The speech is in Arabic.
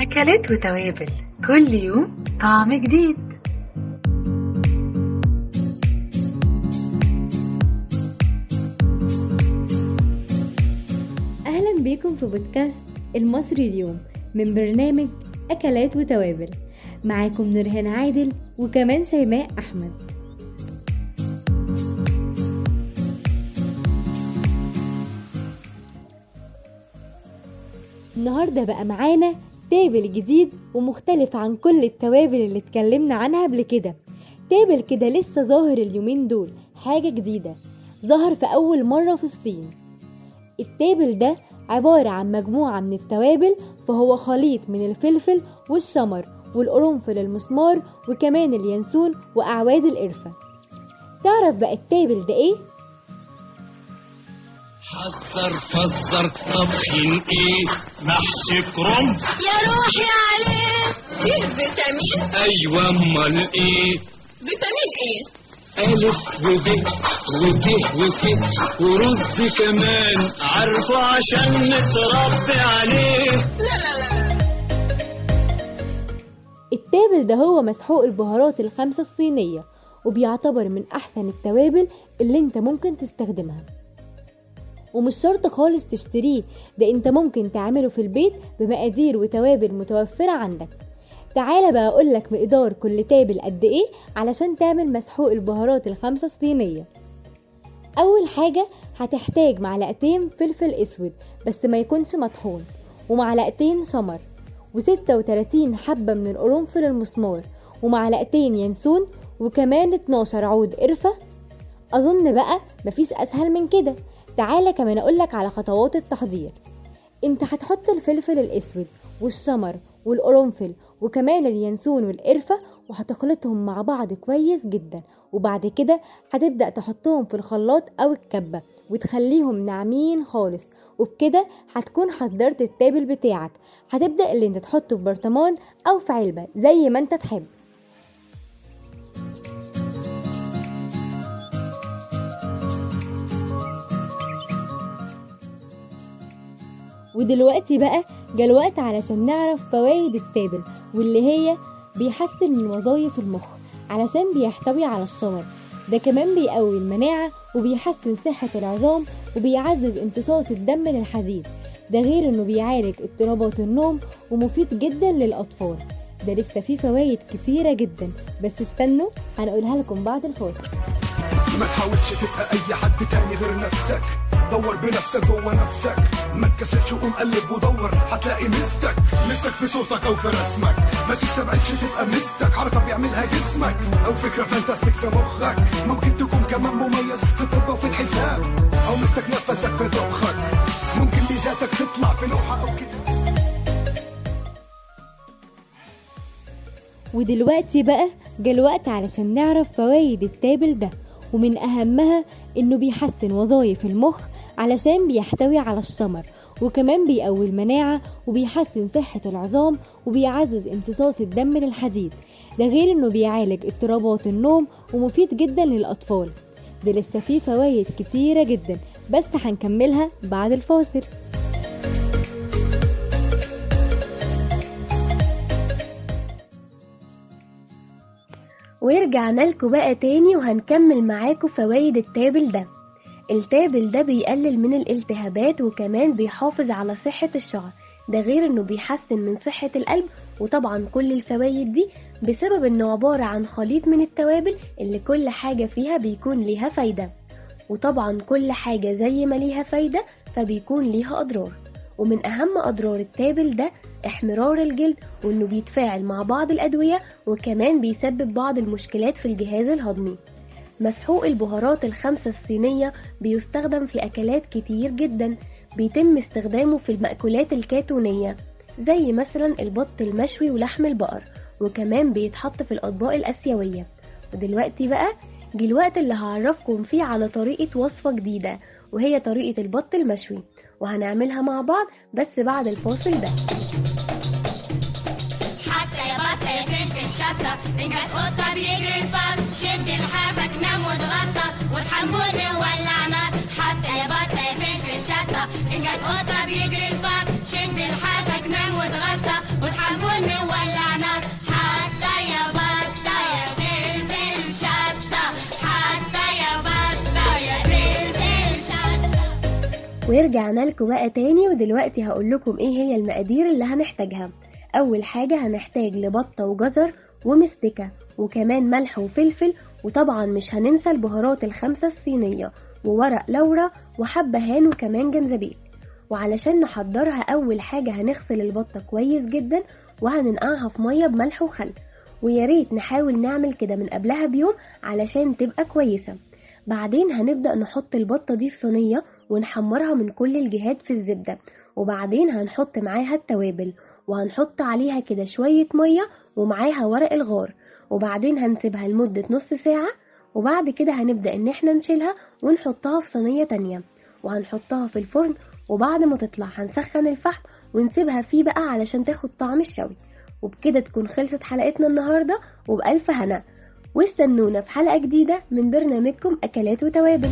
أكلات وتوابل. كل يوم طعم جديد. أهلا بيكم في بودكاست المصري اليوم من برنامج أكلات وتوابل. معاكم نورهان عادل وكمان شيماء أحمد. النهاردة بقى معانا تابل جديد ومختلف عن كل التوابل اللي اتكلمنا عنها قبل كده. تابل كده لسه ظاهر اليومين دول حاجة جديدة ظهر في أول مرة في الصين. التابل ده عبارة عن مجموعة من التوابل فهو خليط من الفلفل والشمر والقرنفل المسمار وكمان اليانسون وأعواد القرفة. تعرف بقى التابل ده إيه؟ حذر فزر طبخين إيه؟ محشي كرنب. يا روحي عليه. فيه فيتامين؟ أيوه أمال إيه؟ فيتامين إيه؟ ألف وب وت وك ورز كمان. عارفه عشان نتربي عليه. لا لا لا لا. التابل ده هو مسحوق البهارات الخمسة الصينية وبيعتبر من أحسن التوابل اللي أنت ممكن تستخدمها. ومش شرط خالص تشتريه ده انت ممكن تعمله في البيت بمقادير وتوابل متوفرة عندك. تعالى بقى اقولك مقدار كل تابل قد إيه علشان تعمل مسحوق البهارات الخمسة الصينية. أول حاجة هتحتاج معلقتين فلفل أسود بس ما يكونش مطحون ومعلقتين سمر و36 حبة من القرنفل المسمار ومعلقتين ينسون وكمان 12 عود قرفة. أظن بقى مفيش أسهل من كده. تعالى كمان أقولك على خطوات التحضير. أنت هتحط الفلفل الأسود والشمر والقرنفل وكمان اليانسون والقرفة وهتخلطهم مع بعض كويس جدا. وبعد كده هتبدأ تحطهم في الخلاط أو الكبة وتخليهم ناعمين خالص. وبكده هتكون حضرت التابل بتاعك. هتبدأ اللي أنت تحطه في برطمان أو في علبة زي ما أنت تحب. ودلوقتي بقى جه الوقت علشان نعرف فوائد التابل واللي هي بيحسن من وظائف المخ علشان بيحتوي على الشمر ده كمان بيقوي المناعة وبيحسن صحة العظام وبيعزز امتصاص الدم للحديد. ده غير إنه بيعالج اضطرابات النوم ومفيد جدا للأطفال. ده لسه فيه فوائد كتيرة جدا. بس استنوا هنقولها لكم بعد الفاصل. ما تحاولش تبقى أي حد تاني غير نفسك. دور بنفسك جوه نفسك. ما تكسلش وقوم قلب ودور. هتلاقي مستك مستك في صوتك أو في رسمك. ما تستبعدش تبقى مستك حركه بيعملها جسمك. أو فكرة فانتاستيك في مخك. ممكن تكون كمان مميز في الطب وفي الحساب. أو مستك نفسك في طبخك. ممكن ميزاتك تطلع في لوحة أو كتاب ودلوقتي بقى جه الوقت علشان نعرف فوائد التابل ده. ومن أهمها إنه بيحسن وظائف المخ علشان بيحتوي على الشمر وكمان بيقوي المناعة وبيحسن صحة العظام وبيعزز امتصاص الدم للحديد. ده غير إنه بيعالج اضطرابات النوم ومفيد جدا للأطفال. ده لسه فيه فوائد كتيرة جدا بس هنكملها بعد الفاصل. ورجعنا لكم بقى تاني وهنكمل معاكم فوائد التابل ده. التابل ده بيقلل من الالتهابات وكمان بيحافظ على صحة الشعر. ده غير إنه بيحسن من صحة القلب وطبعا كل الفوائد دي بسبب إنه عبارة عن خليط من التوابل اللي كل حاجة فيها بيكون ليها فايدة. وطبعا كل حاجة زي ما ليها فايدة فبيكون ليها أضرار. ومن أهم أضرار التابل ده احمرار الجلد وإنه بيتفاعل مع بعض الأدوية وكمان بيسبب بعض المشكلات في الجهاز الهضمي. مسحوق البهارات الخمسة الصينية بيستخدم في أكلات كتير جدا بيتم استخدامه في المأكولات الكاتونية زي مثلا البط المشوي ولحم البقر وكمان بيتحط في الأطباق الآسيوية. ودلوقتي بقى جه الوقت اللي هعرفكم فيه على طريقة وصفة جديدة وهي طريقة البط المشوي. وهنعملها مع بعض بس بعد الفاصل ده. حتى يا بطة يا فلفل شطة إن جت قطة بيجري الفار. شد لحافك نام واتغطى وتحملني وولع نار حتى يا بطة يا فلفل شطة إن جت قطة بيجري الفار ورجعنا لكم بقى تاني ودلوقتي هقول لكم إيه هي المقادير اللي هنحتاجها. أول حاجة هنحتاج لبطة وجزر ومستكة وكمان ملح وفلفل وطبعا مش هننسى البهارات الخمسة الصينية وورق لورا وحبة هان وكمان جنزبيل. وعلشان نحضرها أول حاجة هنغسل البطة كويس جدا وهننقعها في مية بملح وخل. ويا ريت نحاول نعمل كده من قبلها بيوم علشان تبقى كويسة. بعدين هنبدأ نحط البطة دي في صينية ونحمرها من كل الجهات في الزبدة. وبعدين هنحط معاها التوابل وهنحط عليها كده شوية مية ومعاها ورق الغار. وبعدين هنسيبها لمدة نص ساعة وبعد كده هنبدأ إن إحنا نشيلها ونحطها في صينية تانية. وهنحطها في الفرن وبعد ما تطلع هنسخن الفحم ونسيبها فيه بقى علشان تاخد طعم الشوي. وبكده تكون خلصت حلقتنا النهاردة وبألف هنا. واستنونا في حلقة جديدة من برنامجكم أكلات وتوابل.